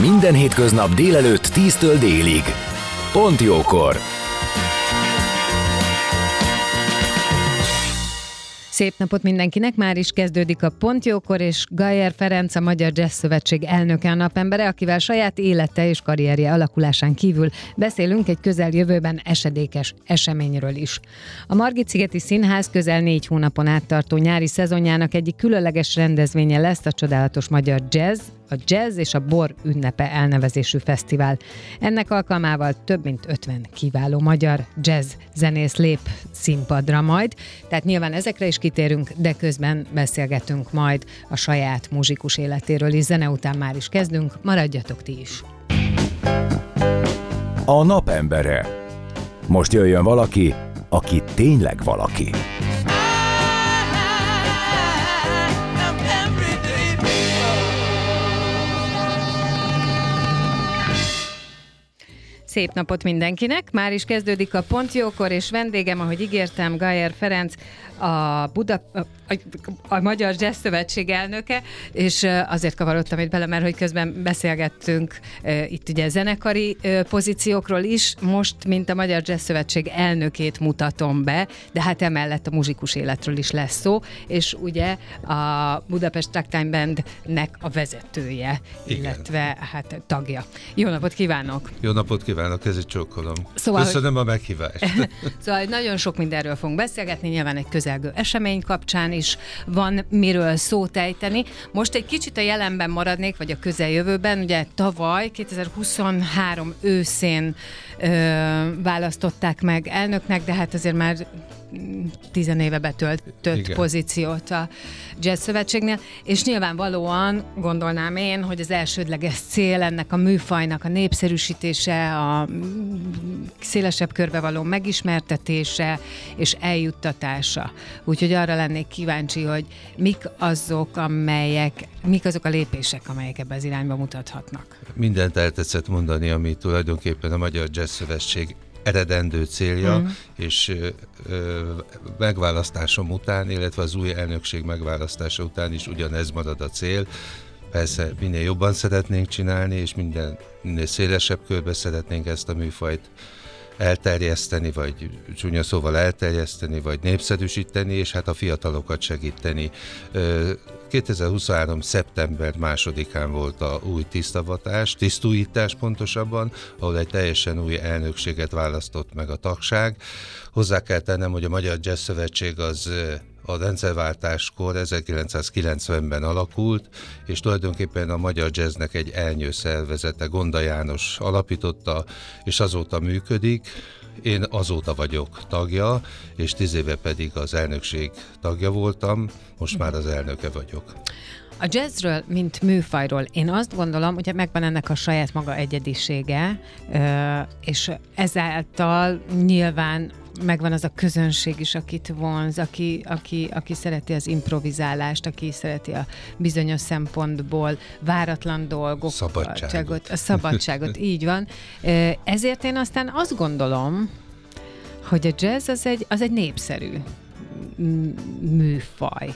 Minden hétköznap délelőtt 10-től délig. Pont jókor! Szép napot mindenkinek, már is kezdődik a Pontjókor, és Gajer Ferenc, a Magyar Jazz Szövetség elnöke a napembere, akivel saját élete és karrierje alakulásán kívül beszélünk egy közeljövőben esedékes eseményről is. A Margit Szigeti Színház közel négy hónapon áttartó nyári szezonjának egyik különleges rendezvénye lesz a csodálatos magyar jazz, a Jazz és a Bor ünnepe elnevezésű fesztivál. Ennek alkalmával több mint 50 kiváló magyar jazz zenész lép színpadra majd, tehát nyilván ezekre is kitérünk, de közben beszélgetünk majd a saját muzsikus életéről is. Zene után már is kezdünk, maradjatok ti is! A napembere. Most jöjjön valaki, aki tényleg valaki. Szép napot mindenkinek! Már is kezdődik a Pontjókor, és vendégem, ahogy ígértem, Gajer Ferenc, a, Buda, a, a Magyar Jazz Szövetség elnöke, és azért kavarodtam itt bele, mert hogy közben beszélgettünk itt ugye zenekari pozíciókról is, most, mint a Magyar Jazz Szövetség elnökét mutatom be, de hát emellett a muzsikus életről is lesz szó, és ugye a Budapest Tracktime Bandnek a vezetője, Igen. illetve hát tagja. Jó napot kívánok! Jó napot kívánok, ez egy csókolom. Szóval, Köszönöm hogy... a meghívást. szóval nagyon sok mindenről fogunk beszélgetni, nyilván egy közel közelgő esemény kapcsán is van miről szót ejteni. Most egy kicsit a jelenben maradnék, vagy a közeljövőben. Ugye tavaly, 2023 őszén ö, választották meg elnöknek, de hát azért már tizenéve betöltött Igen. pozíciót a Jazz Szövetségnél, és nyilvánvalóan gondolnám én, hogy az elsődleges cél ennek a műfajnak a népszerűsítése, a szélesebb körbe való megismertetése és eljuttatása. Úgyhogy arra lennék kíváncsi, hogy mik azok, amelyek, mik azok a lépések, amelyek ebbe az irányba mutathatnak. Mindent eltetszett mondani, ami tulajdonképpen a Magyar Jazz Szövetség eredendő célja, mm. és ö, megválasztásom után, illetve az új elnökség megválasztása után is ugyanez marad a cél. Persze minél jobban szeretnénk csinálni, és minden, minél szélesebb körbe szeretnénk ezt a műfajt elterjeszteni, vagy csúnya szóval elterjeszteni, vagy népszerűsíteni, és hát a fiatalokat segíteni. 2023. szeptember másodikán volt a új tisztavatás, tisztújítás pontosabban, ahol egy teljesen új elnökséget választott meg a tagság. Hozzá kell tennem, hogy a Magyar Jazz Szövetség az a rendszerváltáskor 1990-ben alakult, és tulajdonképpen a magyar jazznek egy elnyő szervezete, Gonda János alapította, és azóta működik. Én azóta vagyok tagja, és tíz éve pedig az elnökség tagja voltam, most már az elnöke vagyok. A jazzről, mint műfajról, én azt gondolom, hogy megvan ennek a saját maga egyedisége, és ezáltal nyilván megvan az a közönség is, akit vonz, aki, aki, aki szereti az improvizálást, aki szereti a bizonyos szempontból váratlan dolgok. Szabadságot. A szabadságot, így van. Ezért én aztán azt gondolom, hogy a jazz az egy, az egy népszerű műfaj.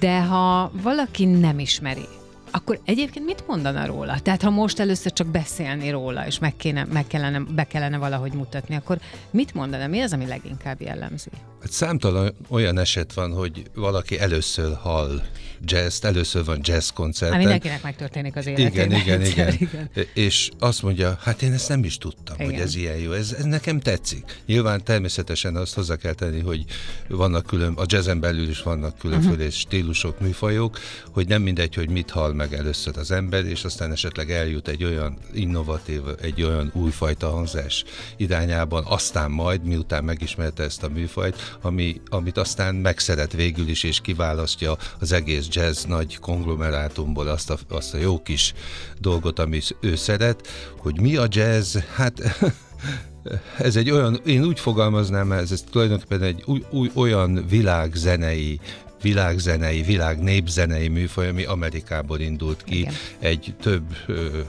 De ha valaki nem ismeri, akkor egyébként mit mondana róla? Tehát ha most először csak beszélni róla, és meg, kéne, meg kellene, be kellene valahogy mutatni, akkor mit mondana? Mi az, ami leginkább jellemzi? Hát számtalan olyan eset van, hogy valaki először hall jazz először van jazz koncert. Hát mindenkinek megtörténik az életében. Igen, igen, igen, igen. És azt mondja, hát én ezt nem is tudtam, igen. hogy ez ilyen jó, ez, ez nekem tetszik. Nyilván természetesen azt hozzá kell tenni, hogy vannak külön, a jazzen belül is vannak különféle uh-huh. stílusok, műfajok, hogy nem mindegy, hogy mit hall meg meg először az ember, és aztán esetleg eljut egy olyan innovatív, egy olyan újfajta hangzás irányában, aztán majd, miután megismerte ezt a műfajt, ami, amit aztán megszeret végül is, és kiválasztja az egész jazz nagy konglomerátumból azt a, azt a jó kis dolgot, amit ő szeret, hogy mi a jazz, hát ez egy olyan, én úgy fogalmaznám, ez, ez tulajdonképpen egy új, új, olyan világzenei világzenei, világ népzenei műfaj, ami Amerikából indult ki, Igen. egy több ö,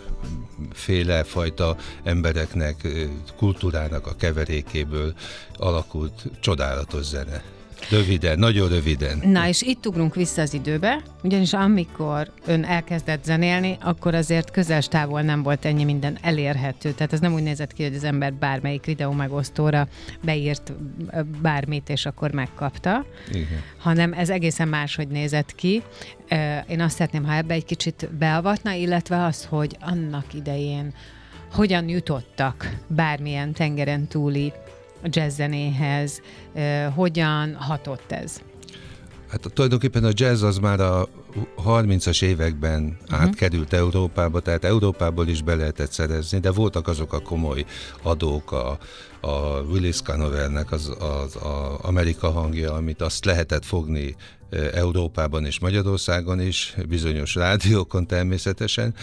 féle fajta embereknek, kultúrának a keverékéből alakult csodálatos zene. Röviden, nagyon röviden. Na, és itt ugrunk vissza az időbe, ugyanis amikor ön elkezdett zenélni, akkor azért közel távol nem volt ennyi minden elérhető. Tehát ez nem úgy nézett ki, hogy az ember bármelyik videó megosztóra beírt bármit, és akkor megkapta, Igen. hanem ez egészen máshogy nézett ki. Én azt szeretném, ha ebbe egy kicsit beavatna, illetve az, hogy annak idején hogyan jutottak bármilyen tengeren túli a jazzzenéhez, hogyan hatott ez? Hát tulajdonképpen a jazz az már a 30-as években uh-huh. átkerült Európába, tehát Európából is be lehetett szerezni, de voltak azok a komoly adók, a, a Willis Canovernek az, az a Amerika hangja, amit azt lehetett fogni Európában és Magyarországon is, bizonyos rádiókon természetesen,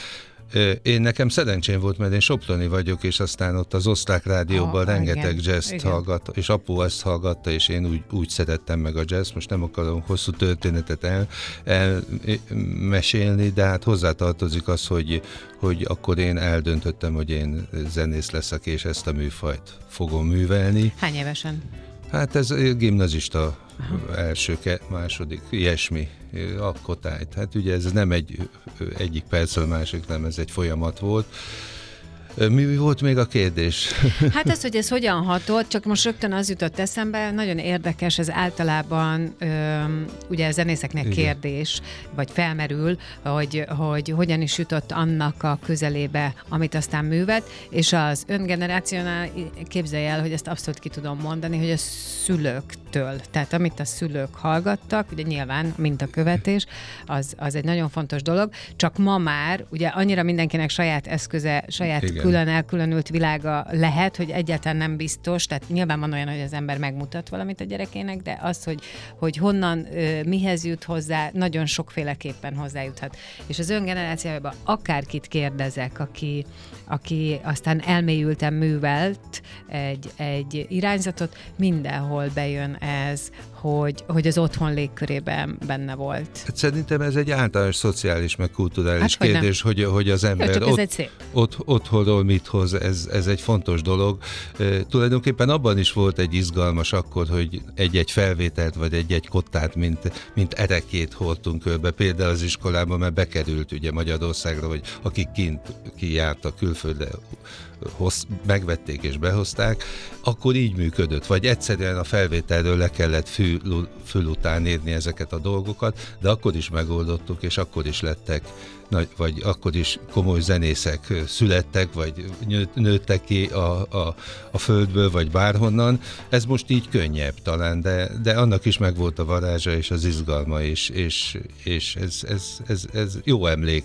én nekem szerencsém volt, mert én Soproni vagyok, és aztán ott az osztrák rádióban ah, rengeteg jazz hallgatta, és apu ezt hallgatta, és én úgy, úgy szerettem meg a jazz. Most nem akarom hosszú történetet el, elmesélni, de hát hozzátartozik az, hogy, hogy akkor én eldöntöttem, hogy én zenész leszek, és ezt a műfajt fogom művelni. Hány évesen? Hát ez gimnazista. Első, második, ilyesmi alkotályt. Hát ugye ez nem egy egyik percről másik, nem, ez egy folyamat volt. Mi volt még a kérdés? Hát ez, hogy ez hogyan hatott, csak most rögtön az jutott eszembe, nagyon érdekes, ez általában ö, ugye a zenészeknek Igen. kérdés, vagy felmerül, hogy, hogy hogyan is jutott annak a közelébe, amit aztán művet, és az öngenerációnál képzelje el, hogy ezt abszolút ki tudom mondani, hogy a szülőktől, tehát amit a szülők hallgattak, ugye nyilván mint a követés, az, az egy nagyon fontos dolog, csak ma már ugye annyira mindenkinek saját eszköze, saját Igen külön elkülönült világa lehet, hogy egyáltalán nem biztos, tehát nyilván van olyan, hogy az ember megmutat valamit a gyerekének, de az, hogy, hogy honnan, mihez jut hozzá, nagyon sokféleképpen hozzájuthat. És az öngenerációjában akárkit kérdezek, aki, aki aztán elmélyülten művelt egy, egy irányzatot, mindenhol bejön ez, hogy, hogy az otthon légkörében benne volt. Hát szerintem ez egy általános szociális meg kulturális hát, kérdés, hogy, hogy, hogy az ember Jó, ott, ott, otthonról mit hoz, ez, ez egy fontos dolog. Tulajdonképpen abban is volt egy izgalmas akkor, hogy egy-egy felvételt, vagy egy-egy kottát, mint, mint erekét hordtunk körbe, például az iskolában, mert bekerült ugye Magyarországra, vagy akik kint kijártak külföldre, hoz, megvették és behozták, akkor így működött. Vagy egyszerűen a felvételről le kellett fül, fül után írni ezeket a dolgokat, de akkor is megoldottuk, és akkor is lettek vagy akkor is komoly zenészek születtek, vagy nőttek ki a, a, a földből, vagy bárhonnan. Ez most így könnyebb talán, de, de annak is megvolt a varázsa és az izgalma, és, és, és ez, ez, ez, ez jó emlék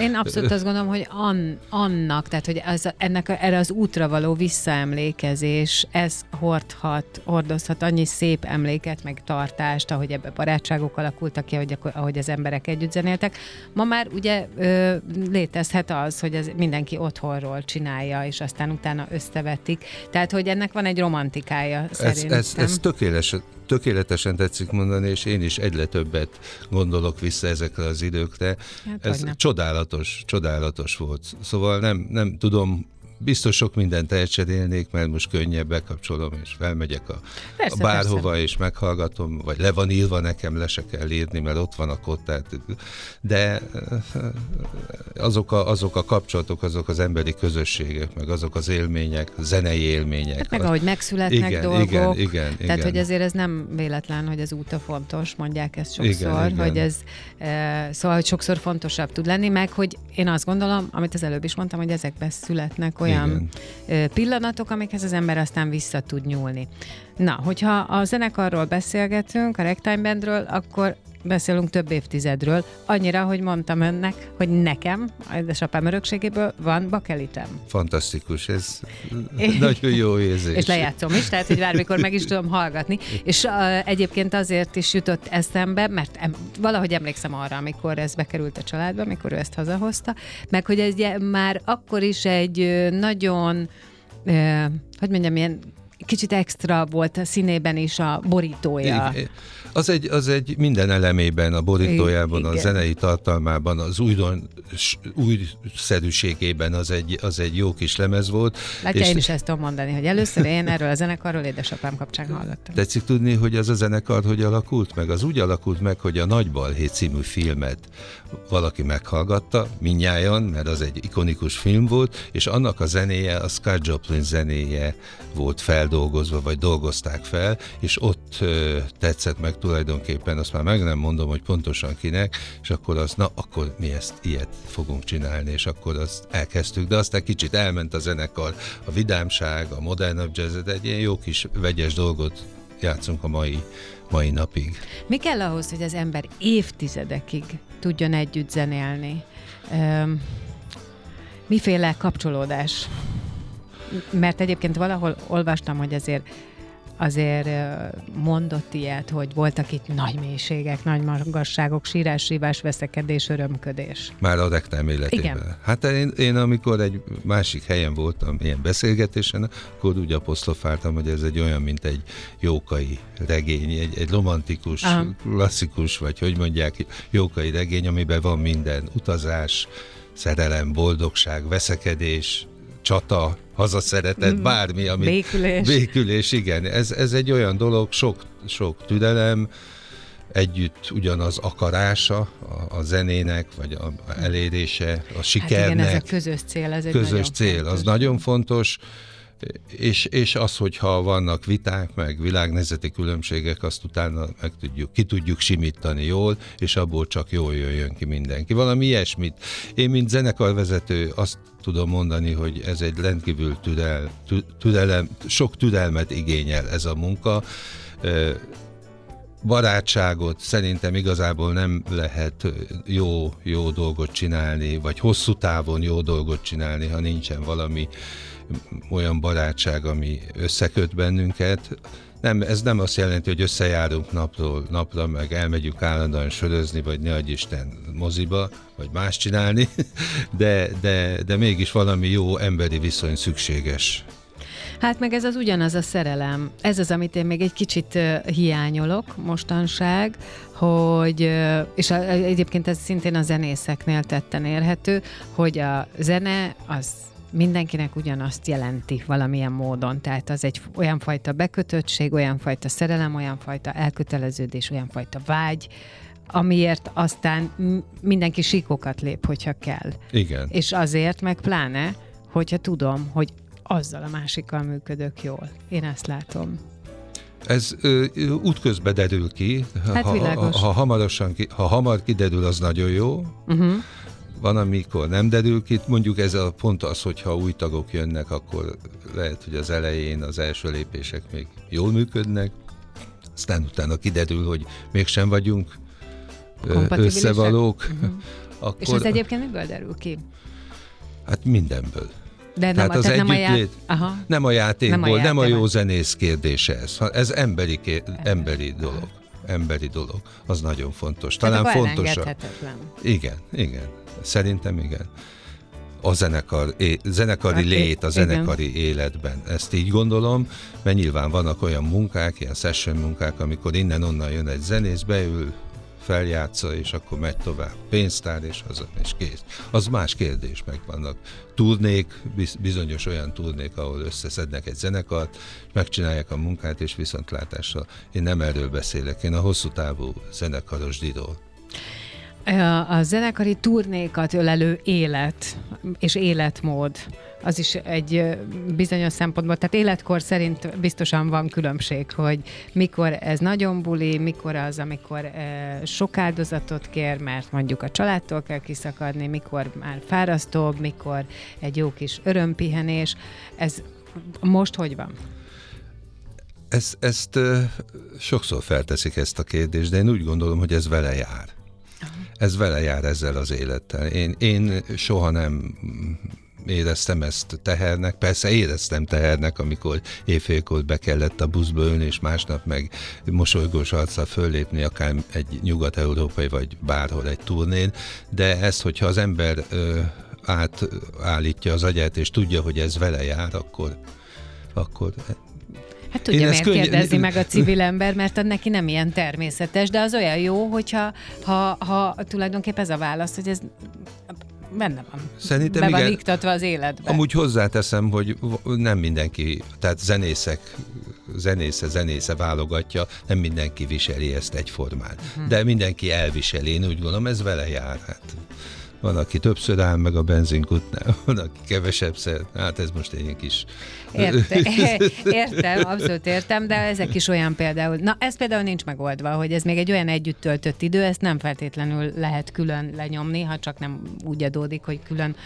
én abszolút azt gondolom, hogy an, annak, tehát hogy az, ennek a, erre az útra való visszaemlékezés, ez hordhat, hordozhat annyi szép emléket, meg tartást, ahogy ebbe barátságok alakultak ki, ahogy, ahogy az emberek együtt zenéltek. Ma már ugye ö, létezhet az, hogy ez mindenki otthonról csinálja, és aztán utána összevetik. Tehát, hogy ennek van egy romantikája szerintem. Ez, ez, ez tökéletes, tökéletesen tetszik mondani, és én is egyre többet gondolok vissza ezekre az időkre. Hát, ez csodálatos, csodálatos volt. Szóval nem, nem tudom biztos sok mindent elcserélnék, mert most könnyebb bekapcsolom, és felmegyek a, persze, a bárhova, persze. és meghallgatom, vagy le van írva nekem, le se kell írni, mert ott van a kottát. De eh, azok a, azok a kapcsolatok, azok az emberi közösségek, meg azok az élmények, zenei élmények. Hát meg az... ahogy megszületnek igen, dolgok. Igen, igen, Tehát, igen. hogy azért ez nem véletlen, hogy az út a fontos, mondják ezt sokszor, igen, igen. hogy ez e, szóval, hogy sokszor fontosabb tud lenni, meg hogy én azt gondolom, amit az előbb is mondtam, hogy ezekben születnek olyan Igen. pillanatok, amikhez az ember aztán vissza tud nyúlni. Na, hogyha a zenekarról beszélgetünk, a Ragtime Bandről, akkor beszélünk több évtizedről, annyira, hogy mondtam önnek, hogy nekem, édesapám örökségéből van bakelitem. Fantasztikus, ez nagyon jó érzés. És lejátszom is, tehát hogy bármikor meg is tudom hallgatni. És uh, egyébként azért is jutott eszembe, mert em, valahogy emlékszem arra, amikor ez bekerült a családba, amikor ő ezt hazahozta, meg hogy ez már akkor is egy nagyon, uh, hogy mondjam, ilyen kicsit extra volt a színében is a borítója. Igen. Az egy, az egy minden elemében, a borítójában, Igen. a zenei tartalmában, az újdon, újszerűségében az egy, az egy jó kis lemez volt. Látja, én is ezt tudom mondani, hogy először én erről a zenekarról édesapám kapcsán hallottam. Tetszik tudni, hogy az a zenekar hogy alakult meg? Az úgy alakult meg, hogy a Nagy Balhé című filmet valaki meghallgatta, minnyáján, mert az egy ikonikus film volt, és annak a zenéje, a Scott Joplin zenéje volt feldolgozva, vagy dolgozták fel, és ott tetszett meg tulajdonképpen, azt már meg nem mondom, hogy pontosan kinek, és akkor az, na, akkor mi ezt ilyet fogunk csinálni, és akkor azt elkezdtük, de aztán kicsit elment a zenekar, a vidámság, a modernabb jazz, egy ilyen jó kis vegyes dolgot játszunk a mai, mai napig. Mi kell ahhoz, hogy az ember évtizedekig tudjon együtt zenélni? Öm, miféle kapcsolódás? Mert egyébként valahol olvastam, hogy azért azért mondott ilyet, hogy voltak itt nagy mélységek, nagy magasságok, sírás, sívás, veszekedés, örömködés. Már a rektám életében. Igen. Hát én, én amikor egy másik helyen voltam, ilyen beszélgetésen, akkor úgy apostrofáltam, hogy ez egy olyan, mint egy jókai regény, egy, egy romantikus, Aha. klasszikus, vagy hogy mondják, jókai regény, amiben van minden, utazás, szerelem, boldogság, veszekedés, csata, hazaszeretet, bármi, ami... Békülés. Békülés, igen. Ez, ez egy olyan dolog, sok, sok türelem, együtt ugyanaz akarása a, a zenének, vagy a, a elérése, a Hát sikernek igen, ez a közös cél, ez egy közös cél, fontos. az nagyon fontos, és, és az, hogyha vannak viták, meg világnézeti különbségek, azt utána meg tudjuk, ki tudjuk simítani jól, és abból csak jól jöjjön ki mindenki. Valami ilyesmit. Én, mint zenekarvezető azt tudom mondani, hogy ez egy rendkívül türel, tü- türelem, sok türelmet igényel ez a munka. Barátságot szerintem igazából nem lehet jó, jó dolgot csinálni, vagy hosszú távon jó dolgot csinálni, ha nincsen valami olyan barátság, ami összeköt bennünket. Nem, ez nem azt jelenti, hogy összejárunk napról napra, meg elmegyünk állandóan sörözni, vagy ne adj Isten moziba, vagy más csinálni, de, de, de mégis valami jó emberi viszony szükséges. Hát meg ez az ugyanaz a szerelem. Ez az, amit én még egy kicsit hiányolok mostanság, hogy, és egyébként ez szintén a zenészeknél tetten érhető, hogy a zene az mindenkinek ugyanazt jelenti valamilyen módon. Tehát az egy olyan fajta bekötöttség, olyan fajta szerelem, olyan fajta elköteleződés, olyan fajta vágy, amiért aztán mindenki síkokat lép, hogyha kell. Igen. És azért meg pláne, hogyha tudom, hogy azzal a másikkal működök jól. Én ezt látom. Ez ö, útközben derül ki. Hát ha, ha, ha, hamarosan ki, ha hamar kiderül, az nagyon jó. Uh-huh. Van, amikor nem derül ki. Mondjuk ez a pont az, hogyha új tagok jönnek, akkor lehet, hogy az elején az első lépések még jól működnek, aztán utána kiderül, hogy mégsem vagyunk összevalók. Uh-huh. Akkor, És ez egyébként miből derül ki? Hát mindenből. De nem, Tehát a, az tehát nem a já... együttlét- Aha. Nem a játékból, Nem a nem a, játék- jó zenész kérdése ez. Ez emberi, ké- emberi dolog. Emberi dolog. Az nagyon fontos. Talán fontosabb. Igen, igen. Szerintem igen. A zenekar, é, zenekari Hát, lét a igen. zenekari életben. Ezt így gondolom, mert nyilván vannak olyan munkák, ilyen session munkák, amikor innen-onnan jön egy zenész, beül, feljátsza, és akkor megy tovább. Pénztár, és haza, és kész. Az más kérdés, meg vannak turnék, biz- bizonyos olyan turnék, ahol összeszednek egy zenekart, és megcsinálják a munkát, és viszontlátásra. Én nem erről beszélek, én a hosszú távú zenekaros díról. A, zenekari turnékat ölelő élet és életmód, az is egy bizonyos szempontból, tehát életkor szerint biztosan van különbség, hogy mikor ez nagyon buli, mikor az, amikor sok áldozatot kér, mert mondjuk a családtól kell kiszakadni, mikor már fárasztóbb, mikor egy jó kis örömpihenés. Ez most hogy van? ezt, ezt sokszor felteszik ezt a kérdést, de én úgy gondolom, hogy ez vele jár. Ez vele jár ezzel az élettel. Én, én soha nem éreztem ezt tehernek. Persze éreztem tehernek, amikor éjfélkor be kellett a buszba ülni, és másnap meg mosolygós arccal föllépni, akár egy nyugat-európai, vagy bárhol egy turnén, de ezt, hogyha az ember ö, átállítja az agyát, és tudja, hogy ez vele jár, akkor, akkor Hát tudja, miért könny... kérdezi meg a civil ember, mert neki nem ilyen természetes, de az olyan jó, hogyha ha, ha tulajdonképpen ez a válasz, hogy ez benne van. Szerintem Be van igen. iktatva az életbe. Amúgy hozzáteszem, hogy nem mindenki, tehát zenészek, zenésze, zenésze válogatja, nem mindenki viseli ezt egyformán. Uh-huh. De mindenki elviseli, én úgy gondolom, ez vele jár. Hát van, aki többször áll meg a benzinkutnál, van, aki kevesebb szer. Hát ez most egy kis... Érte, értem, abszolút értem, de ezek is olyan például. Na, ez például nincs megoldva, hogy ez még egy olyan együtt töltött idő, ezt nem feltétlenül lehet külön lenyomni, ha csak nem úgy adódik, hogy külön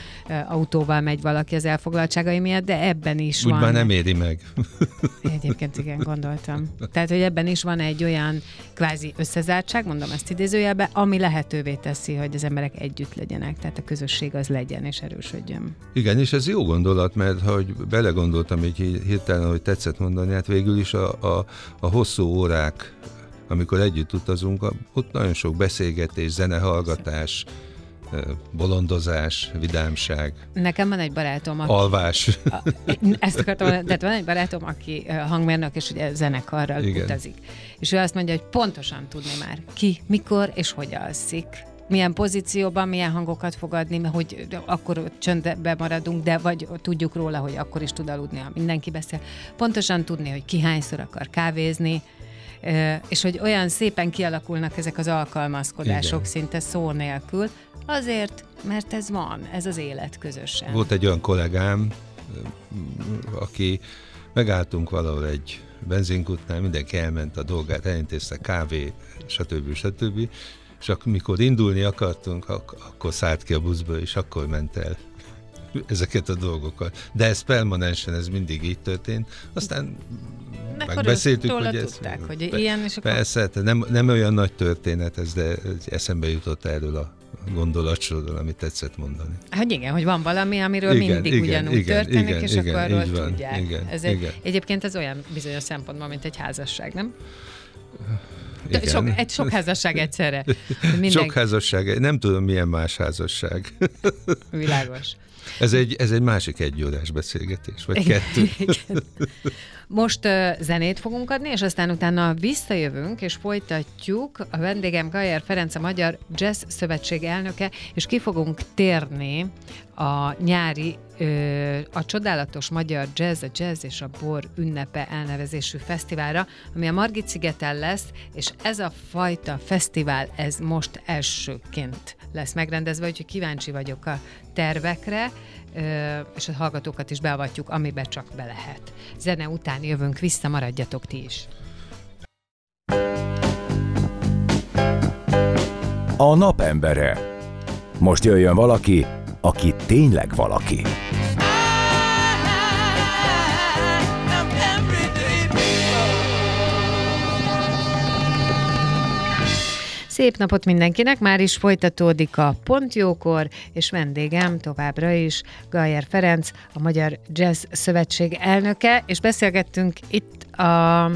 autóval megy valaki az elfoglaltságai miatt, de ebben is úgy van. már nem éri meg. Egyébként igen, gondoltam. Tehát, hogy ebben is van egy olyan kvázi összezártság, mondom ezt idézőjelbe, ami lehetővé teszi, hogy az emberek együtt legyenek legyenek, tehát a közösség az legyen és erősödjön. Igen, és ez jó gondolat, mert ha belegondoltam így hirtelen, hogy tetszett mondani, hát végül is a, a, a hosszú órák, amikor együtt utazunk, ott nagyon sok beszélgetés, zenehallgatás, bolondozás, vidámság. Nekem van egy barátom, aki... Alvás. A, ezt akartam tehát van egy barátom, aki hangmérnök, és ugye zenekarral Igen. utazik. És ő azt mondja, hogy pontosan tudni már ki, mikor és hogy alszik milyen pozícióban, milyen hangokat fogadni, hogy akkor csöndbe maradunk, de vagy tudjuk róla, hogy akkor is tud aludni, ha mindenki beszél. Pontosan tudni, hogy ki hányszor akar kávézni, és hogy olyan szépen kialakulnak ezek az alkalmazkodások Igen. szinte szó nélkül, azért, mert ez van, ez az élet közösen. Volt egy olyan kollégám, aki megálltunk valahol egy benzinkutnál, mindenki elment a dolgát, elintézte kávé, stb. stb. És akkor, mikor indulni akartunk, ak- akkor szállt ki a buszba, és akkor ment el ezeket a dolgokat. De ez permanensen, ez mindig így történt. Aztán de megbeszéltük, hogy ez... Tudták, hogy ilyen, és akkor... Persze, nem, nem olyan nagy történet ez, de eszembe jutott erről a gondolatsorról, amit tetszett mondani. Hát igen, hogy van valami, amiről igen, mindig igen, ugyanúgy igen, történik, igen, és igen, akkor arról tudják. Igen, ez egy, igen. Egyébként ez olyan bizonyos szempontból, mint egy házasság, nem? Igen. Sok, egy sok házasság egyszerre. Minden... Sok házasság, nem tudom milyen más házasság. Világos. Ez egy, ez egy másik egyórás beszélgetés, vagy Igen. kettő. Igen. Most uh, zenét fogunk adni, és aztán utána visszajövünk, és folytatjuk. A vendégem Gajer Ferenc, a Magyar Jazz Szövetség elnöke, és ki fogunk térni a nyári, a csodálatos magyar jazz, a jazz és a bor ünnepe elnevezésű fesztiválra, ami a Margit szigeten lesz, és ez a fajta fesztivál, ez most elsőként lesz megrendezve, úgyhogy kíváncsi vagyok a tervekre, és a hallgatókat is beavatjuk, amiben csak be lehet. Zene után jövünk vissza, maradjatok ti is. A napembere. Most jöjjön valaki, aki tényleg valaki. Szép napot mindenkinek, már is folytatódik a Pontjókor, és vendégem továbbra is Gajer Ferenc, a Magyar Jazz Szövetség elnöke, és beszélgettünk itt a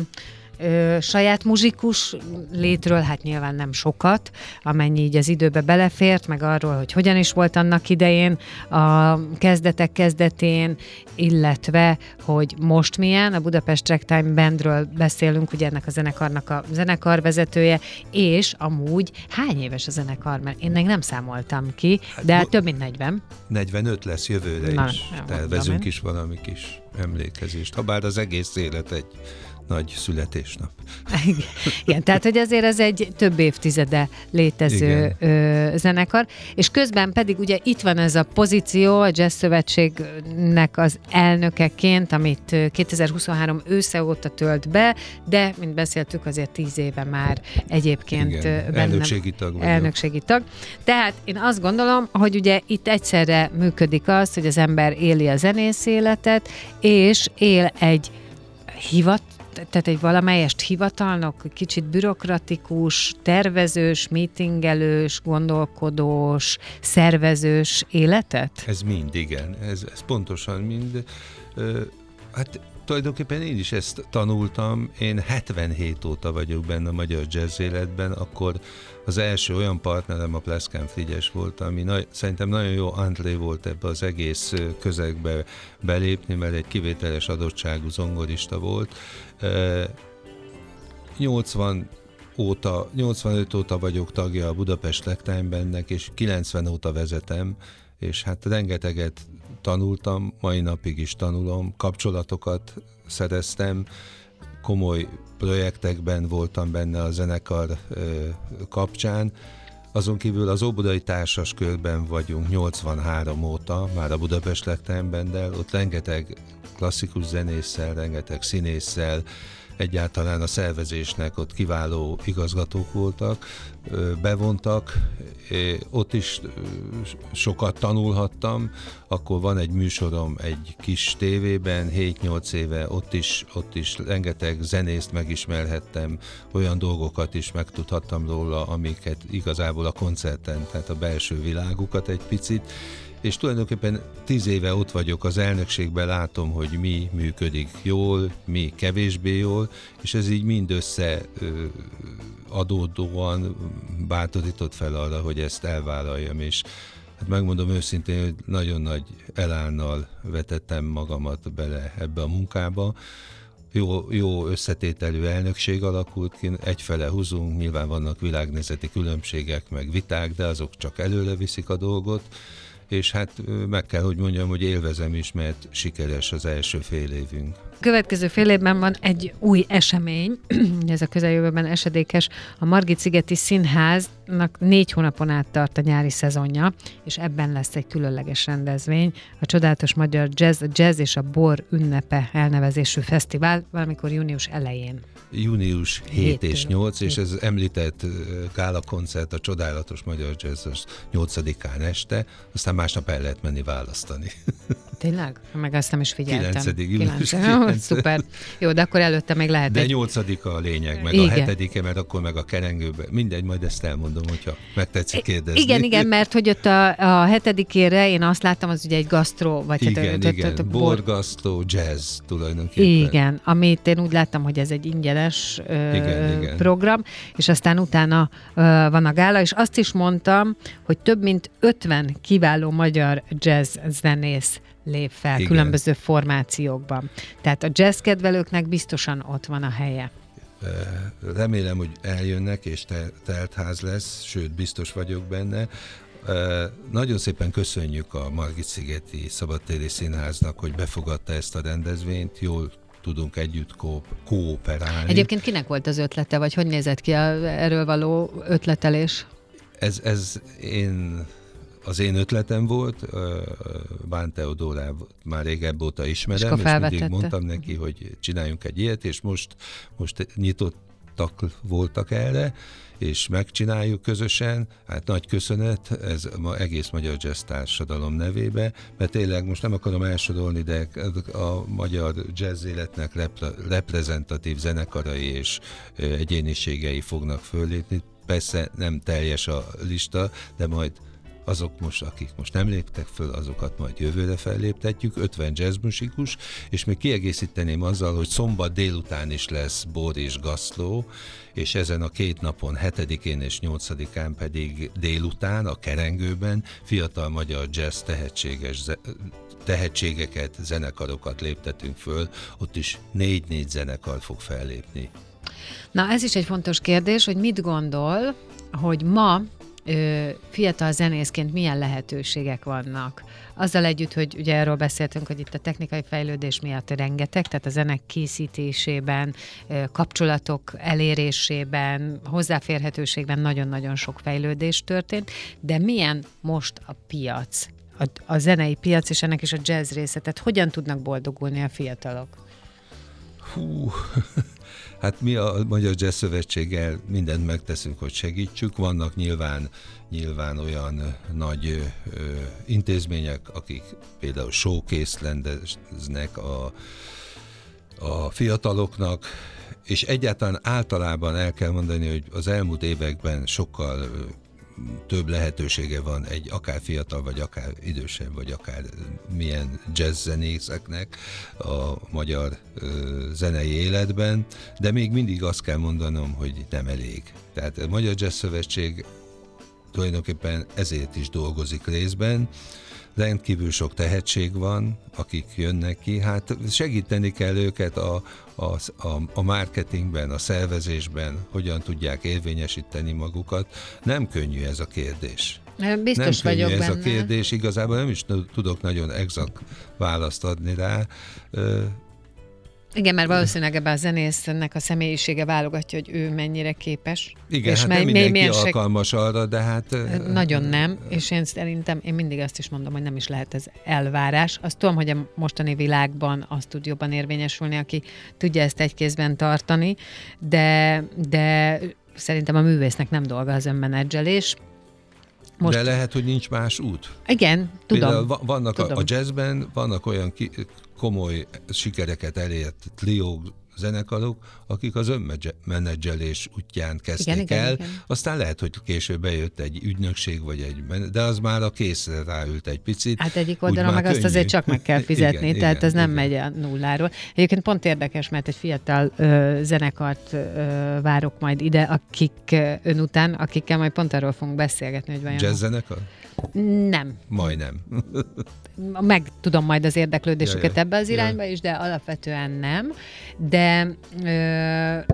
ö, saját muzsikus létről, hát nyilván nem sokat, amennyi így az időbe belefért, meg arról, hogy hogyan is volt annak idején a kezdetek kezdetén, illetve, hogy most milyen, a Budapest Ragtime Bandről beszélünk, ugye ennek a zenekarnak a zenekarvezetője, és amúgy hány éves a zenekar, mert én még nem számoltam ki, hát, de hát több mint 40. 45 lesz jövőre Na, is, tervezünk is valami kis emlékezést, ha bár az egész élet egy nagy születésnap. Igen, tehát hogy azért ez egy több évtizede létező ö, zenekar, és közben pedig ugye itt van ez a pozíció a Jazz Szövetségnek az elnökeként, amit 2023 ősze óta tölt be, de, mint beszéltük, azért tíz éve már egyébként Igen, benne, elnökségi tag vagyok. Elnökségi tag. Tehát én azt gondolom, hogy ugye itt egyszerre működik az, hogy az ember éli a zenész életet, és él egy hivat, tehát egy valamelyest hivatalnok, kicsit bürokratikus, tervezős, meetingelős, gondolkodós, szervezős életet? Ez mind, igen. Ez, ez pontosan mind. Hát tulajdonképpen én is ezt tanultam. Én 77 óta vagyok benne a magyar jazz életben, akkor az első olyan partnerem a Pleszkán Frigyes volt, ami nagy, szerintem nagyon jó André volt ebbe az egész közegbe belépni, mert egy kivételes adottságú zongorista volt. 80 óta, 85 óta vagyok tagja a Budapest Legtime Bandnek, és 90 óta vezetem, és hát rengeteget tanultam, mai napig is tanulom, kapcsolatokat szereztem, komoly projektekben voltam benne a zenekar kapcsán. Azon kívül az Óbudai Társas Körben vagyunk 83 óta, már a Budapest Legtime ott rengeteg klasszikus zenésszel, rengeteg színésszel, egyáltalán a szervezésnek ott kiváló igazgatók voltak, bevontak, ott is sokat tanulhattam, akkor van egy műsorom egy kis tévében, 7-8 éve, ott is, ott is rengeteg zenészt megismerhettem, olyan dolgokat is megtudhattam róla, amiket igazából a koncerten, tehát a belső világukat egy picit, és tulajdonképpen tíz éve ott vagyok az elnökségben, látom, hogy mi működik jól, mi kevésbé jól, és ez így mind össze adódóan bátorított fel arra, hogy ezt elvállaljam, és hát megmondom őszintén, hogy nagyon nagy elánnal vetettem magamat bele ebbe a munkába, jó, jó összetételű elnökség alakult ki, egyfele húzunk, nyilván vannak világnézeti különbségek, meg viták, de azok csak előre viszik a dolgot, és hát meg kell, hogy mondjam, hogy élvezem is, mert sikeres az első fél évünk. Következő fél évben van egy új esemény, ez a közeljövőben esedékes, a Margit Szigeti Színháznak négy hónapon át tart a nyári szezonja, és ebben lesz egy különleges rendezvény, a Csodálatos Magyar Jazz, a Jazz és a Bor ünnepe elnevezésű fesztivál, valamikor június elején június 7 és 8, és ez említett gála koncert a Csodálatos Magyar Jazz 8-án este, aztán másnap el lehet menni választani. Tényleg? Meg azt nem is figyeltem. 9. június 9. Szuper. Jó, de akkor előtte még lehet De egy... 8 a lényeg, meg igen. a 7 mert akkor meg a kerengőben. Mindegy, majd ezt elmondom, hogyha megtetszik kérdezni. Igen, igen, mert hogy ott a, a hetedikére én azt láttam, az ugye egy gasztró, vagy igen, hát, igen, igen. borgasztó, jazz tulajdonképpen. Igen, amit én úgy láttam, hogy ez egy ingyenes ö, igen, igen. program, és aztán utána ö, van a gála, és azt is mondtam, hogy több mint 50 kiváló magyar jazz zenész lép fel Igen. különböző formációkban. Tehát a jazz kedvelőknek biztosan ott van a helye. Remélem, hogy eljönnek, és te, teltház lesz, sőt, biztos vagyok benne. Nagyon szépen köszönjük a Margit-szigeti Szabadtéri Színháznak, hogy befogadta ezt a rendezvényt. Jól tudunk együtt kó- kooperálni. Egyébként kinek volt az ötlete, vagy hogy nézett ki a, erről való ötletelés? Ez, ez én az én ötletem volt, Bán Teodórá már régebb óta ismerem, és, és mindig mondtam neki, hogy csináljunk egy ilyet, és most, most nyitottak voltak erre, és megcsináljuk közösen. Hát nagy köszönet, ez ma egész Magyar Jazz Társadalom nevébe, mert tényleg most nem akarom elsorolni, de a magyar jazz életnek repre- reprezentatív zenekarai és egyéniségei fognak fölépni. Persze nem teljes a lista, de majd azok most, akik most nem léptek föl, azokat majd jövőre felléptetjük, 50 jazzmusikus, és még kiegészíteném azzal, hogy szombat délután is lesz Boris Gaszló, és ezen a két napon, 7-én és 8-án pedig délután a Kerengőben fiatal magyar jazz tehetséges tehetségeket, zenekarokat léptetünk föl, ott is négy-négy zenekar fog fellépni. Na ez is egy fontos kérdés, hogy mit gondol, hogy ma fiatal zenészként milyen lehetőségek vannak. Azzal együtt, hogy ugye erről beszéltünk, hogy itt a technikai fejlődés miatt rengeteg, tehát a zenek készítésében, kapcsolatok elérésében, hozzáférhetőségben nagyon-nagyon sok fejlődés történt, de milyen most a piac? A, a zenei piac, és ennek is a jazz része. Tehát hogyan tudnak boldogulni a fiatalok? Hú, Hát mi a Magyar Jazz Szövetséggel mindent megteszünk, hogy segítsük. Vannak nyilván, nyilván olyan nagy ö, intézmények, akik például showcase rendeznek a a fiataloknak, és egyáltalán általában el kell mondani, hogy az elmúlt években sokkal több lehetősége van egy akár fiatal, vagy akár idősebb, vagy akár milyen jazz zenészeknek a magyar zenei életben, de még mindig azt kell mondanom, hogy nem elég. Tehát a Magyar Jazz Szövetség tulajdonképpen ezért is dolgozik részben, rendkívül sok tehetség van, akik jönnek ki, hát segíteni kell őket a, a, a, a marketingben, a szervezésben, hogyan tudják érvényesíteni magukat. Nem könnyű ez a kérdés. Biztos nem vagyok ez benne. a kérdés, igazából nem is tudok nagyon exakt választ adni rá. Igen, mert valószínűleg ebben a zenésznek a személyisége válogatja, hogy ő mennyire képes. Igen, és hát mely, nem mindenki milyen alkalmas arra, de hát... Nagyon nem, és én szerintem, én mindig azt is mondom, hogy nem is lehet ez elvárás. Azt tudom, hogy a mostani világban azt tud jobban érvényesülni, aki tudja ezt egy kézben tartani, de, de szerintem a művésznek nem dolga az önmenedzselés. Most... De lehet, hogy nincs más út. Igen, tudom. Például vannak tudom. A, a jazzben, vannak olyan ki, komoly sikereket elért trió zenekarok, akik az önmenedzselés útján kezdték igen, el. Igen, igen. Aztán lehet, hogy később bejött egy ügynökség, vagy egy, de az már a készre ráült egy picit. Hát egyik oldalon meg könnyű. azt azért csak meg kell fizetni, igen, tehát igen, ez nem igen. megy a nulláról. Egyébként pont érdekes, mert egy fiatal ö, zenekart ö, várok majd ide, akik ön után, akikkel majd pont arról fogunk beszélgetni, hogy vajon... Jazz zenekar? Nem. Majdnem. meg tudom majd az érdeklődésüket ja, ebbe az irányba ja. is, de alapvetően nem. De ö,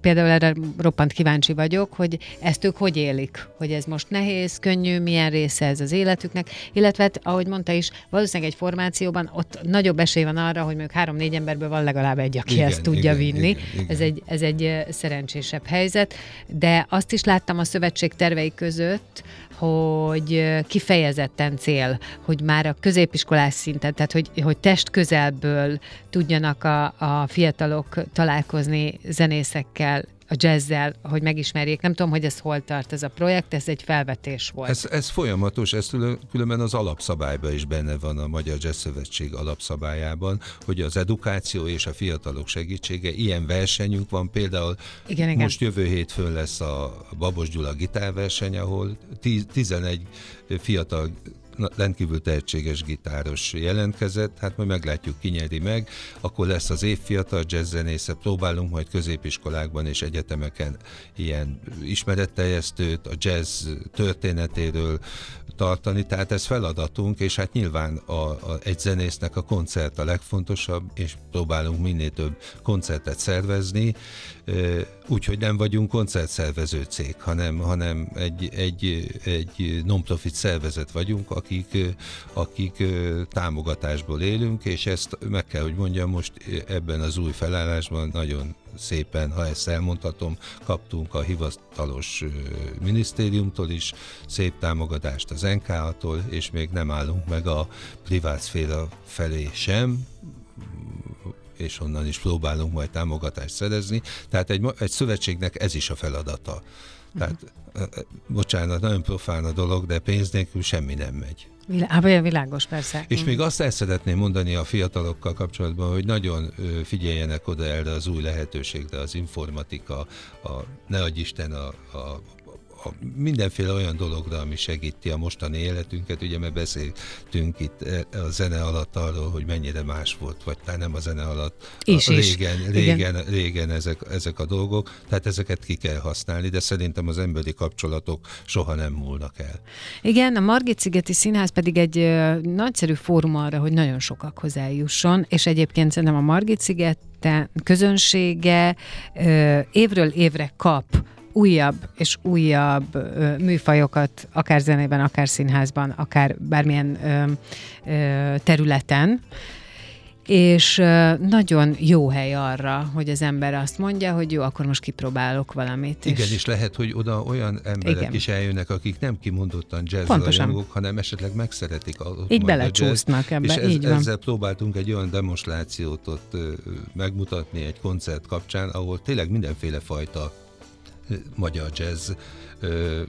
például erre roppant kíváncsi vagyok, hogy ezt ők hogy élik, hogy ez most nehéz, könnyű, milyen része ez az életüknek, illetve hát, ahogy mondta is, valószínűleg egy formációban ott nagyobb esély van arra, hogy mondjuk három-négy emberből van legalább egy, aki igen, ezt tudja igen, vinni. Igen, igen. Ez, egy, ez egy szerencsésebb helyzet, de azt is láttam a szövetség tervei között, hogy kifejezetten cél, hogy már a középiskolás szinten, tehát hogy, hogy test közelből tudjanak a, a fiatalok találkozni zenészekkel, a jazzzel, hogy megismerjék. Nem tudom, hogy ez hol tart ez a projekt, ez egy felvetés volt. Ez, ez folyamatos, ez különben az alapszabályban is benne van a Magyar Jazz Szövetség alapszabályában, hogy az edukáció és a fiatalok segítsége, ilyen versenyünk van, például igen, igen. most jövő hétfőn lesz a Babos Gyula gitárverseny, ahol 11 fiatal rendkívül tehetséges gitáros jelentkezett, hát majd meglátjuk, ki nyeri meg, akkor lesz az évfiatal jazzzenésze, próbálunk majd középiskolákban és egyetemeken ilyen ismeretteljesztőt, a jazz történetéről tartani, tehát ez feladatunk, és hát nyilván a, a, egy zenésznek a koncert a legfontosabb, és próbálunk minél több koncertet szervezni, úgyhogy nem vagyunk koncertszervező cég, hanem, hanem egy, egy, egy non-profit szervezet vagyunk, akik, akik támogatásból élünk, és ezt meg kell, hogy mondjam, most ebben az új felállásban nagyon szépen, ha ezt elmondhatom, kaptunk a hivatalos minisztériumtól is szép támogatást az NK-tól, és még nem állunk meg a privát szféra felé sem, és onnan is próbálunk majd támogatást szerezni. Tehát egy, egy szövetségnek ez is a feladata. Tehát, uh-huh. bocsánat, nagyon profán a dolog, de pénz nélkül semmi nem megy. Vilá- világos, persze. És még azt el szeretném mondani a fiatalokkal kapcsolatban, hogy nagyon figyeljenek oda erre az új lehetőségre, az informatika, a, ne adj Isten, a, a a mindenféle olyan dologra, ami segíti a mostani életünket. Ugye mert beszéltünk itt a zene alatt arról, hogy mennyire más volt, vagy talán nem a zene alatt. Is, a régen, is. régen, régen ezek, ezek a dolgok, tehát ezeket ki kell használni, de szerintem az emberi kapcsolatok soha nem múlnak el. Igen, a Margit-szigeti Színház pedig egy nagyszerű fórum arra, hogy nagyon sokakhoz eljusson, és egyébként szerintem a Margit-sziget közönsége évről évre kap újabb és újabb ö, műfajokat, akár zenében, akár színházban, akár bármilyen ö, ö, területen, és nagyon jó hely arra, hogy az ember azt mondja, hogy jó, akkor most kipróbálok valamit. Igen, és, és lehet, hogy oda olyan emberek igen. is eljönnek, akik nem kimondottan jazz rajongók, hanem esetleg megszeretik a Így belecsúsznak ebbe, és ez, így van. ezzel próbáltunk egy olyan demonstrációt ott megmutatni egy koncert kapcsán, ahol tényleg mindenféle fajta magyar jazz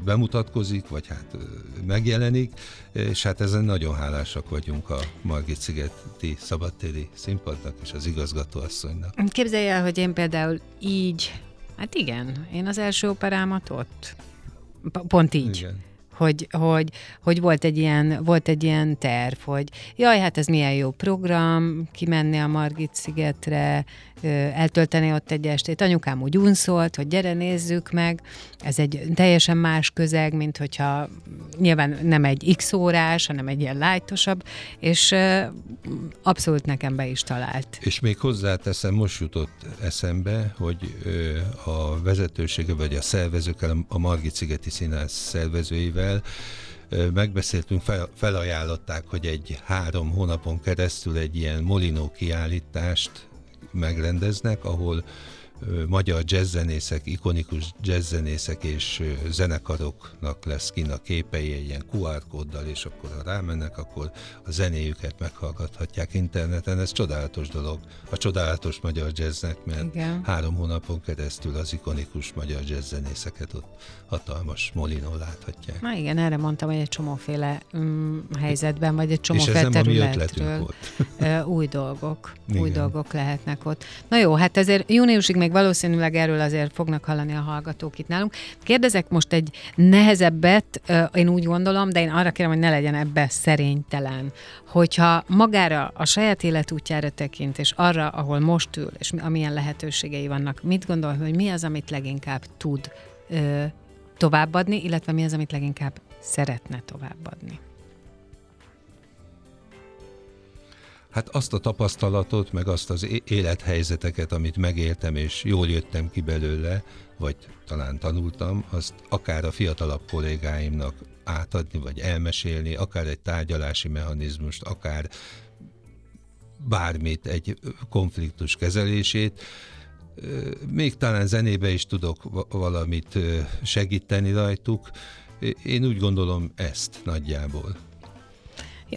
bemutatkozik, vagy hát megjelenik, és hát ezen nagyon hálásak vagyunk a Margit szigeti szabadtéri színpadnak és az igazgatóasszonynak. Képzelj el, hogy én például így, hát igen, én az első operámat ott, pont így. Igen hogy, hogy, hogy volt, egy ilyen, volt egy ilyen terv, hogy jaj, hát ez milyen jó program, kimenni a Margit szigetre, eltölteni ott egy estét. Anyukám úgy unszolt, hogy gyere nézzük meg, ez egy teljesen más közeg, mint hogyha nyilván nem egy x órás, hanem egy ilyen lájtosabb, és abszolút nekem be is talált. És még hozzáteszem, most jutott eszembe, hogy a vezetősége vagy a szervezőkkel, a Margit Szigeti Színház szervezőivel megbeszéltünk, fel, felajánlották, hogy egy három hónapon keresztül egy ilyen Molinó kiállítást megrendeznek, ahol magyar jazzzenészek, ikonikus jazzzenészek és zenekaroknak lesz kint a képei egy ilyen QR kóddal, és akkor ha rámennek, akkor a zenéjüket meghallgathatják interneten. Ez csodálatos dolog, a csodálatos magyar jazznek, mert Igen. három hónapon keresztül az ikonikus magyar jazzzenészeket ott hatalmas molinó láthatják. Na igen, erre mondtam, hogy egy csomóféle um, helyzetben, vagy egy csomóféle területről új dolgok, igen. új dolgok lehetnek ott. Na jó, hát ezért júniusig még valószínűleg erről azért fognak hallani a hallgatók itt nálunk. Kérdezek most egy nehezebbet, én úgy gondolom, de én arra kérem, hogy ne legyen ebbe szerénytelen. Hogyha magára, a saját életútjára tekint, és arra, ahol most ül, és amilyen lehetőségei vannak, mit gondol, hogy mi az, amit leginkább tud továbbadni, illetve mi az, amit leginkább szeretne továbbadni? Hát azt a tapasztalatot, meg azt az élethelyzeteket, amit megéltem, és jól jöttem ki belőle, vagy talán tanultam, azt akár a fiatalabb kollégáimnak átadni, vagy elmesélni, akár egy tárgyalási mechanizmust, akár bármit, egy konfliktus kezelését. Még talán zenébe is tudok valamit segíteni rajtuk. Én úgy gondolom ezt nagyjából.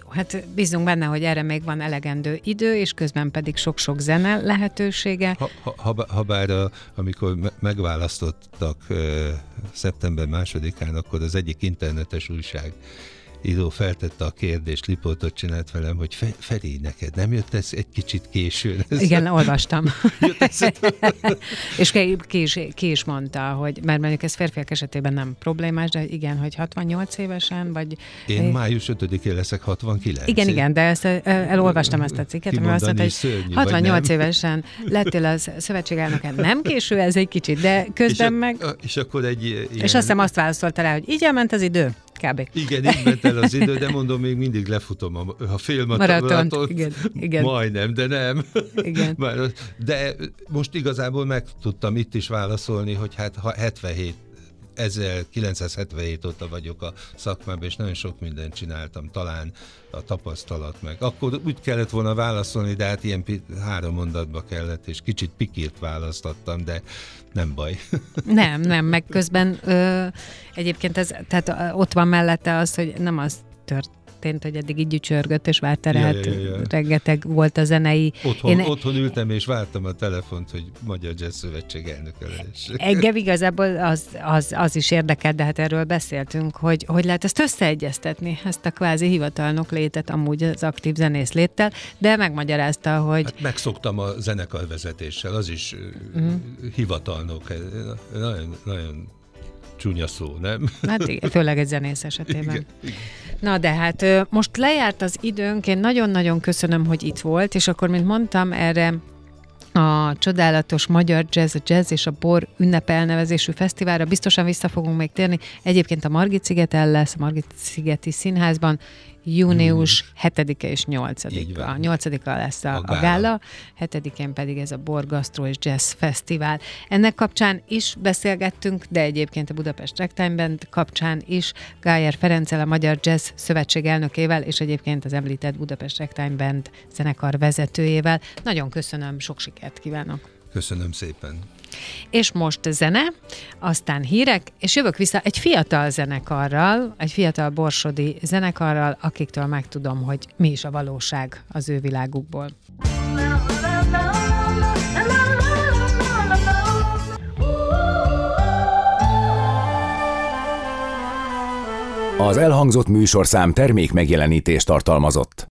Jó, hát bízunk benne, hogy erre még van elegendő idő, és közben pedig sok-sok zene lehetősége. Ha, ha, ha, bár a, amikor me- megválasztottak uh, szeptember másodikán, akkor az egyik internetes újság író feltette a kérdést, liportot csinált velem, hogy Feri, neked nem jött ez egy kicsit későn? Ez Igen, olvastam. és ki, is, ki is mondta, hogy, mert mondjuk ez férfiak esetében nem problémás, de igen, hogy 68 évesen, vagy... Én május 5-én leszek 69. Igen, igen, de ezt, elolvastam ezt a cikket, ami azt mondta, hogy szörnyű, 68 évesen lettél az szövetségelnöke. Nem késő ez egy kicsit, de közben és a, meg... És akkor egy ilyen... És azt hiszem azt válaszolta rá, hogy így elment az idő kb. Igen, így ment el az idő, de mondom, még mindig lefutom a, a félmaratont. Igen, igen. Majdnem, de nem. Igen. de most igazából meg tudtam itt is válaszolni, hogy hát ha 77 1977 óta vagyok a szakmában, és nagyon sok mindent csináltam, talán a tapasztalat meg. Akkor úgy kellett volna válaszolni, de hát ilyen három mondatba kellett, és kicsit pikírt választottam, de nem baj. Nem, nem, meg közben ö, egyébként ez, tehát ott van mellette az, hogy nem az tört, történt, hogy eddig így gyücsörgött és várta rá, ja, ja, ja, ja. rengeteg volt a zenei. Otthon, Én... otthon ültem és vártam a telefont, hogy Magyar Jazz Szövetség elnöke lesz. Engem igazából az, az, az is érdekel, de hát erről beszéltünk, hogy, hogy lehet ezt összeegyeztetni, ezt a kvázi hivatalnok létet amúgy az aktív zenész léttel, de megmagyarázta, hogy... Hát megszoktam a zenekarvezetéssel, az is uh-huh. hivatalnok, nagyon, nagyon csúnya szó, nem? Hát igen, főleg egy zenész esetében. Igen, igen. Na de hát most lejárt az időnk, én nagyon-nagyon köszönöm, hogy itt volt, és akkor, mint mondtam, erre a csodálatos Magyar Jazz, a Jazz és a Bor ünnep elnevezésű fesztiválra biztosan vissza fogunk még térni. Egyébként a Margit szigeten lesz, a Margit szigeti színházban, június 7-e és 8-a. A 8-a lesz a, a, gála. a gála, 7-én pedig ez a Borgastro és Jazz Fesztivál. Ennek kapcsán is beszélgettünk, de egyébként a Budapest Ragtime Band kapcsán is Gájer Ferenccel, a Magyar Jazz Szövetség elnökével, és egyébként az említett Budapest Ragtime Band zenekar vezetőjével. Nagyon köszönöm, sok sikert kívánok! Köszönöm szépen! És most zene, aztán hírek, és jövök vissza egy fiatal zenekarral, egy fiatal borsodi zenekarral, akiktől megtudom, hogy mi is a valóság az ő világukból. Az elhangzott műsorszám termék megjelenítést tartalmazott.